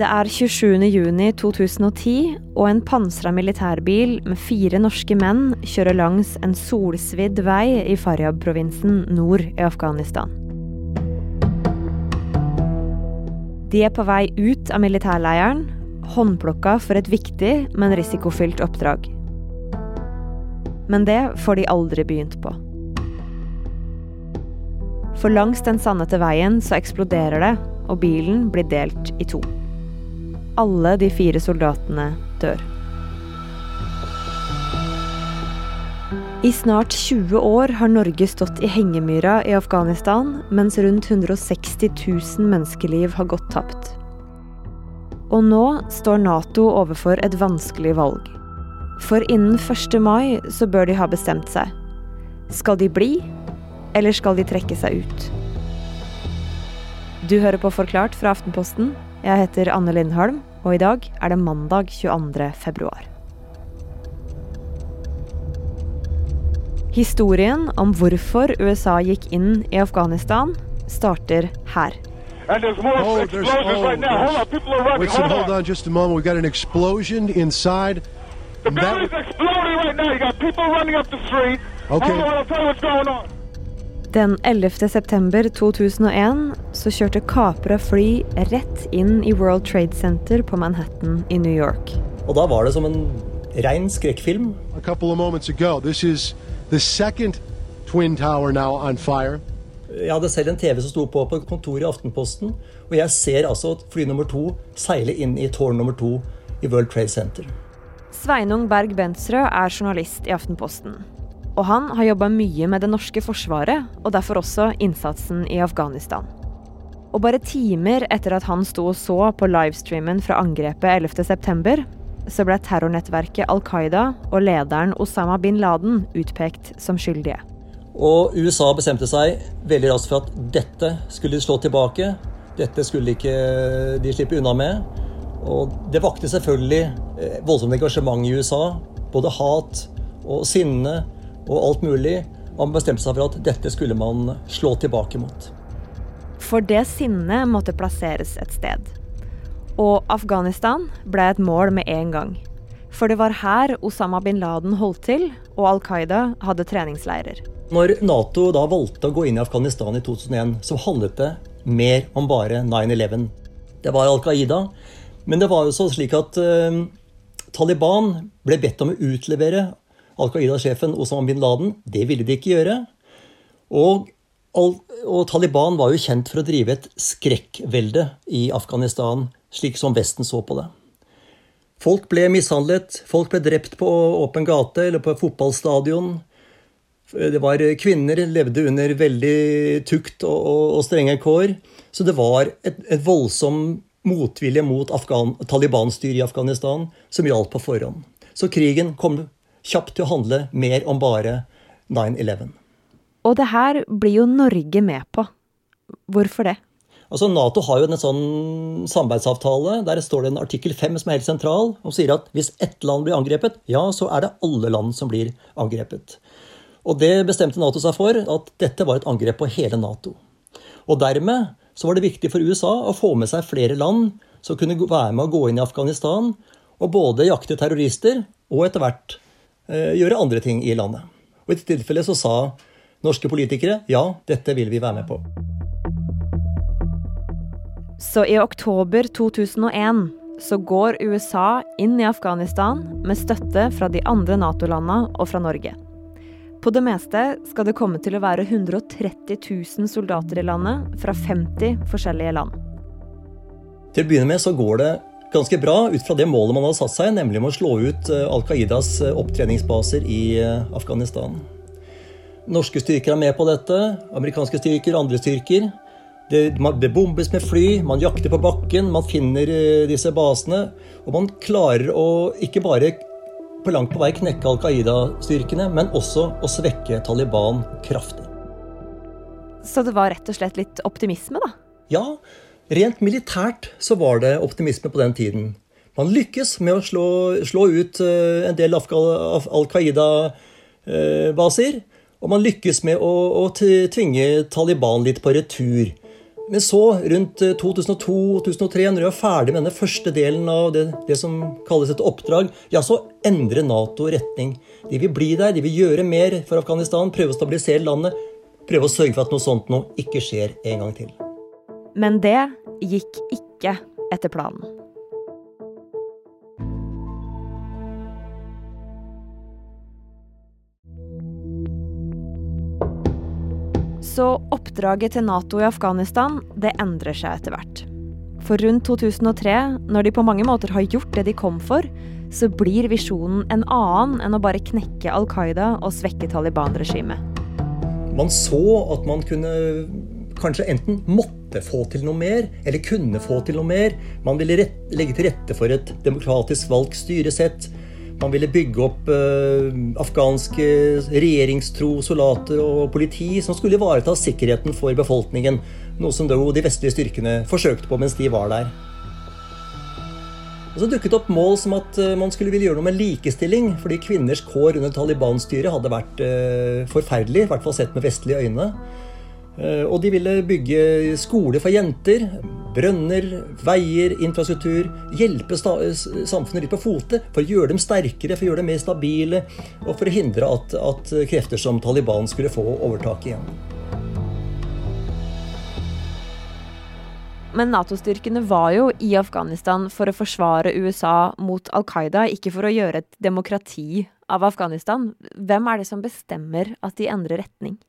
Det er 27.6.2010, og en pansra militærbil med fire norske menn kjører langs en solsvidd vei i Faryab-provinsen nord i Afghanistan. De er på vei ut av militærleiren, håndplukka for et viktig, men risikofylt oppdrag. Men det får de aldri begynt på. For langs den sandete veien så eksploderer det, og bilen blir delt i to. Alle de fire soldatene dør. I snart 20 år har Norge stått i hengemyra i Afghanistan, mens rundt 160 000 menneskeliv har gått tapt. Og nå står Nato overfor et vanskelig valg. For innen 1. mai så bør de ha bestemt seg. Skal de bli, eller skal de trekke seg ut? Du hører på Forklart fra Aftenposten. Jeg heter Anne Lindholm, og i dag er det mandag 22. februar. Historien om hvorfor USA gikk inn i Afghanistan, starter her. And there's more Oh, there's explosions oh, right now. Hold on, people are running. Wait, Hold hold on. on just a moment. We've got an explosion inside. The And that- building's exploding right now. You got people running up the street. Okay. Hold on, I'll tell you what's going on. Den 11. september 2001 så kjørte kapra fly rett inn i World Trade Center på Manhattan i New York. Og da var det som en rein skrekkfilm. a couple of moments ago. This is the second twin tower now on fire. Jeg hadde selv en TV som sto på på kontoret i Aftenposten, og jeg ser altså at fly nummer to seile inn i tårn nummer to i World Trade Center. Sveinung Berg Bensrød er journalist i Aftenposten. Og han har jobba mye med det norske forsvaret, og derfor også innsatsen i Afghanistan. Og bare timer etter at han sto og så på livestreamen fra angrepet 11.9, så ble terrornettverket Al Qaida og lederen Osama bin Laden utpekt som skyldige. Og USA bestemte seg veldig raskt for at dette skulle de slå tilbake. Dette skulle ikke de slippe unna med. Og det vakte selvfølgelig eh, voldsomt engasjement i USA. Både hat og sinne og alt mulig. Man bestemte seg for at dette skulle man slå tilbake mot. For det sinnet måtte plasseres et sted. Og Afghanistan ble et mål med en gang. For det var her Osama bin Laden holdt til, og Al Qaida hadde treningsleirer. Når Nato da valgte å gå inn i Afghanistan i 2001, så handlet det mer om bare 9-11. Det var Al Qaida, men det var jo så slik at eh, Taliban ble bedt om å utlevere Al Qaida-sjefen Osama bin Laden. Det ville de ikke gjøre. Og, og Taliban var jo kjent for å drive et skrekkvelde i Afghanistan, slik som Vesten så på det. Folk ble mishandlet, folk ble drept på åpen gate eller på fotballstadion. Det var Kvinner levde under veldig tukt og, og, og strenge kår. Så det var et, et voldsom motvilje mot Taliban-styret i Afghanistan som gjaldt på forhånd. Så krigen kom kjapt til å handle mer om bare 9-11. Og det her blir jo Norge med på. Hvorfor det? Altså Nato har jo en sånn samarbeidsavtale. Der står det en artikkel 5 som er helt sentral, og sier at hvis ett land blir angrepet, ja, så er det alle land som blir angrepet. Og det bestemte Nato seg for, at dette var et angrep på hele Nato. Og dermed så var det viktig for USA å få med seg flere land som kunne være med å gå inn i Afghanistan og både jakte terrorister og etter hvert gjøre andre ting i landet. Og I dette tilfellet så sa norske politikere ja, dette vil vi være med på. Så i oktober 2001 så går USA inn i Afghanistan med støtte fra de andre Nato-landa og fra Norge. På det meste skal det komme til å være 130 000 soldater i landet fra 50 forskjellige land. Til å begynne med så går det ganske bra ut fra det målet man hadde satt seg, nemlig om å slå ut eh, Al Qaidas eh, opptreningsbaser i eh, Afghanistan. Norske styrker er med på dette, amerikanske styrker, andre styrker. Det, det bombes med fly, man jakter på bakken, man finner disse basene. Og man klarer å ikke bare på langt på vei knekke Al Qaida-styrkene, men også å svekke Taliban kraftig. Så det var rett og slett litt optimisme, da. Ja, rent militært så var det optimisme på den tiden. Man lykkes med å slå, slå ut eh, en del Al Qaida-baser. Og man lykkes med å, å tvinge Taliban litt på retur. Men så, rundt 2002-2003, når vi var ferdig med denne første delen av det, det, som kalles et oppdrag, ja, så endrer Nato retning. De vil bli der, de vil gjøre mer for Afghanistan, prøve å stabilisere landet, prøve å sørge for at noe sånt nå ikke skjer en gang til. Men det gikk ikke etter planen. Så oppdraget til Nato i Afghanistan det endrer seg etter hvert. For rundt 2003, når de på mange måter har gjort det de kom for, så blir visjonen en annen enn å bare knekke Al Qaida og svekke Taliban-regimet. Man så at man kunne kanskje enten måtte få til noe mer, eller kunne få til noe mer. Man ville legge til rette for et demokratisk valgt styresett. Man ville bygge opp eh, afghanske regjeringstro soldater og politi som skulle ivareta sikkerheten for befolkningen. Noe som de vestlige styrkene forsøkte på mens de var der. Og så dukket opp mål som at eh, man skulle ville gjøre noe med likestilling, fordi kvinners kår under Taliban-styret hadde vært eh, forferdelig, i hvert fall sett med vestlige øyne. Eh, og de ville bygge skole for jenter, brønner, veier, infrastruktur. Hjelpe samfunnet litt på fote for å gjøre dem sterkere, for å gjøre dem mer stabile. Og for å hindre at, at krefter som Taliban skulle få overtak igjen. Men Nato-styrkene var jo i Afghanistan for å forsvare USA mot Al Qaida, ikke for å gjøre et demokrati av Afghanistan. Hvem er det som bestemmer at de endrer retning?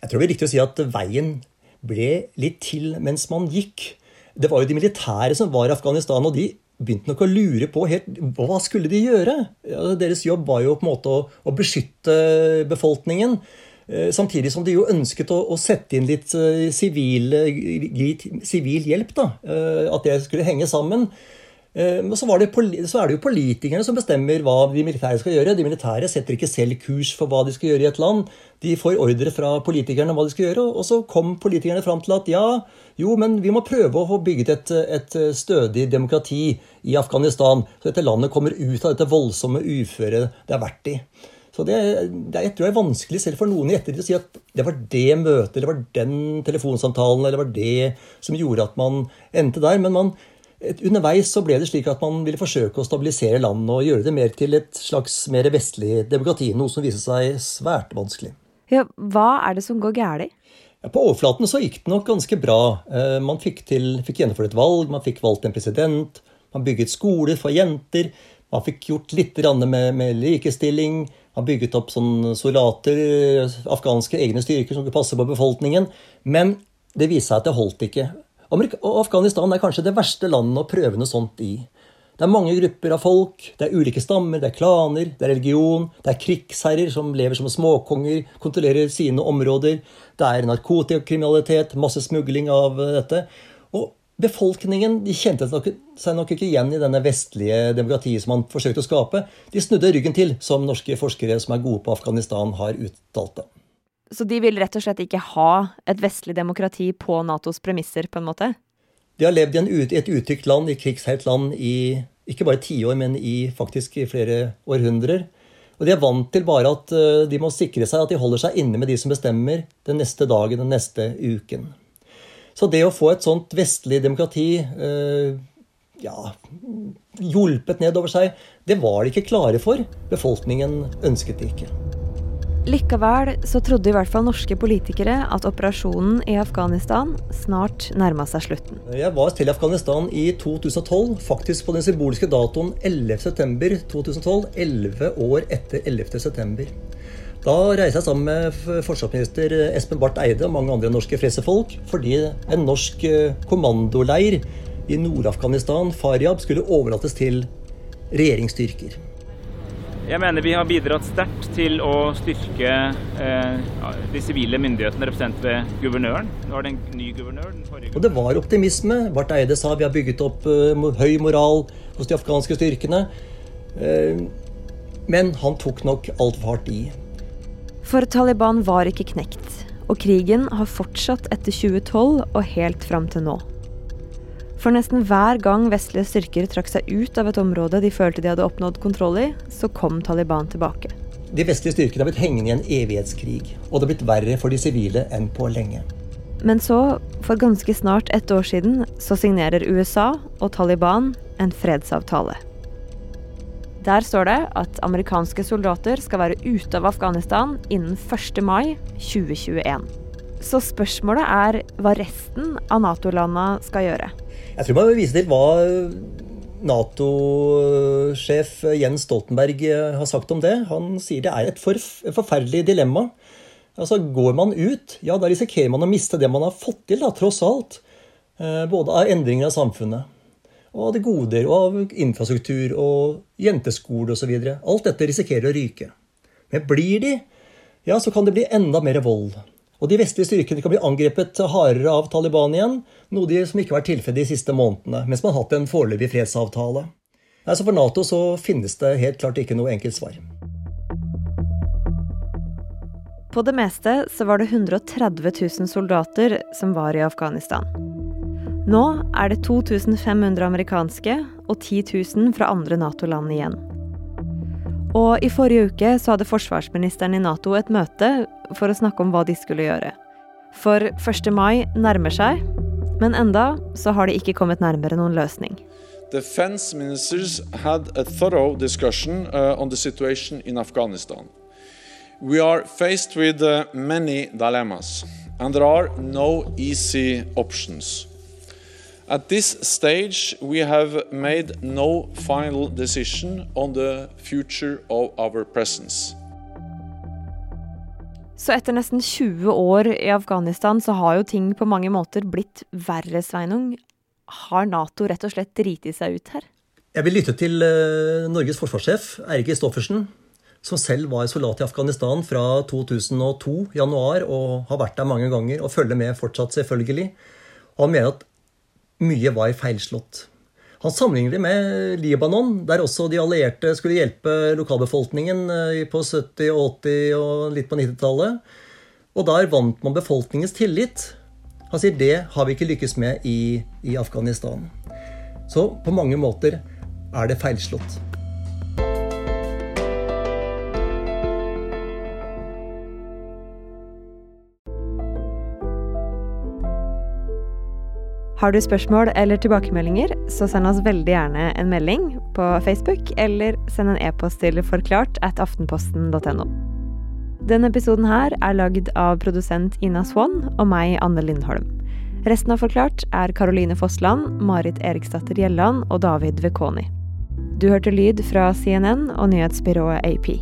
Jeg tror det er riktig å si at veien ble litt til mens man gikk. Det var jo de militære som var i Afghanistan, og de begynte nok å lure på helt, hva skulle de gjøre. Deres jobb var jo på en måte å, å beskytte befolkningen. Eh, samtidig som de jo ønsket å, å sette inn litt uh, sivil, sivil hjelp. da, At det skulle henge sammen. Men så, så, er det jo politikerne som bestemmer hva de militære skal gjøre. De militære setter ikke selv kurs for hva de skal gjøre i et land. De får ordre fra politikerne om hva de skal gjøre, og så kom politikerne fram til at ja, jo, men vi må prøve å få bygget et, et stødig demokrati i Afghanistan, så dette landet kommer ut av dette voldsomme uføret det har vært i. Så det, det, jeg tror jeg er vanskelig selv for noen i ettertid å si at det var det møtet, eller var den telefonsamtalen, eller var det som gjorde at man endte der. Men man, underveis så ble det slik at man ville forsøke å stabilisere landet og gjøre det mer til et slags mer vestlig demokrati, noe som viste seg svært vanskelig. Ja, hva er det som går galt? På overflaten så gikk det nok ganske bra. Eh, man fikk, til, fikk gjennomført et valg, man fikk valgt en president, man bygget skoler for jenter, man fikk gjort litt med, med likestilling, man bygget opp sånn soldater, afghanske egne styrker som skulle passe på befolkningen. Men det viste seg at det holdt ikke. Og Afghanistan er kanskje det verste landet å prøve noe sånt i. Det er mange grupper av folk, det er ulike stammer, det er klaner, det er religion, det er krigsherrer som lever som småkonger, kontrollerer sine områder, det er narkotikakriminalitet, masse smugling av dette. Og befolkningen de kjente seg nok ikke igjen i denne vestlige demokratiet som man forsøkte å skape. De snudde ryggen til, som norske forskere som er gode på Afghanistan, har uttalt det. Så de vil rett og slett ikke ha et vestlig demokrati på Natos premisser, på en måte? De har levd i, et utrygt land, i krigsherjet land, i ikke bare tiår, men i faktisk i flere århundrer. Og de er vant til bare at eh, de må sikre seg at de holder seg inne med de som bestemmer den neste dagen, den neste uken. Så det å få et sånt vestlig demokrati eh, ja, hjulpet nedover seg, det var de ikke klare for. Befolkningen ønsket det ikke. Likevel så trodde i hvert fall norske politikere at operasjonen i Afghanistan snart nærma seg slutten. Jeg var til Afghanistan i 2012, faktisk på den symbolske datoen 11.9.2012. 11 år etter 11.9. Da reiste jeg sammen med forsvarsminister Espen Barth Eide og mange andre norske fresefolk, fordi en norsk eh, kommandoleir i Nord-Afghanistan, Faryab, skulle overlates til regjeringsstyrker. Jeg mener vi har bidratt sterkt til å styrke eh, de sivile myndighetene representert ved guvernøren. Nå er det en ny guvernør. Og det var optimisme. Barth Eide sa vi har bygget opp eh, høy moral hos de afghanske styrkene. Eh, men han tok nok altfor hardt i. For Taliban var ikke knekt, og krigen har fortsatt etter 2012 og helt fram til nå. For nesten hver gang vestlige styrker trakk seg ut av et område de følte de hadde oppnådd kontroll i, så kom Taliban tilbake. De vestlige styrkene har blitt hengende i en evighetskrig, og det har blitt verre for de sivile enn på lenge. Men så, For ganske snart ett år siden så signerer USA og Taliban en fredsavtale. Der står det at amerikanske soldater skal være ute av Afghanistan innen 1. mai 2021. Så spørsmålet er hva resten av Nato-landa skal gjøre. Jeg tror man vil vise til hva Nato-sjef Jens Stoltenberg har sagt om det. Han sier det er et forferdelig dilemma. Altså, Går man ut, ja, da risikerer man å miste det man har fått til, da, tross alt. Eh, både av endringer av samfunnet, og av det goder, og av infrastruktur og jenteskole osv. Alt dette risikerer å ryke. Men blir de, ja, så kan det bli enda mer vold. Og de vestlige styrkene kan bli angrepet hardere av Taliban igjen, noe de som ikke har vært tilfellet de siste månedene, mens man har hatt en foreløpig fredsavtale. Altså For Nato så finnes det helt klart ikke noe enkelt svar. På det meste så var det 130 000 soldater som var i Afghanistan. Nå er det 2500 amerikanske og 10 000 fra andre Nato-land igjen. Og i forrige uke så hadde forsvarsministeren i Nato et møte for å snakke om hva de skulle gjøre. For 1. mai nærmer seg, men enda så har de ikke kommet nærmere noen løsning. Defense ministers had a thorough discussion uh, on the situation in Afghanistan. We are faced with uh, many dilemmas, and there are no easy options. At this stage, we have made no final decision on the future of our presence. Så etter nesten 20 år i Afghanistan så har jo ting på mange måter blitt verre, Sveinung. Har Nato rett og slett driti seg ut her? Jeg vil lytte til uh, Norges forsvarssjef, Eirik Kristoffersen, som selv var soldat i Afghanistan fra 2002, januar, og har vært der mange ganger og følger med fortsatt, selvfølgelig. Og han mener at mye var feilslått. Han sammenligner det med Libanon, der også de allierte skulle hjelpe lokalbefolkningen eh, på 70-, 80- og litt på 90-tallet. Og der vant man befolkningens tillit. Han sier det har vi ikke lykkes med i, i Afghanistan. Så på mange måter er det feilslått. Har du spørsmål eller tilbakemeldinger, så send oss veldig gjerne en melding på Facebook, eller send en e-post til forklart at aftenposten.no. Denne episoden her er lagd av produsent Ina Swann og meg, Anne Lindholm. Resten av Forklart er Caroline Fossland, Marit Eriksdatter Gjelland og David Vekoni. Du hørte lyd fra CNN og nyhetsbyrået AP.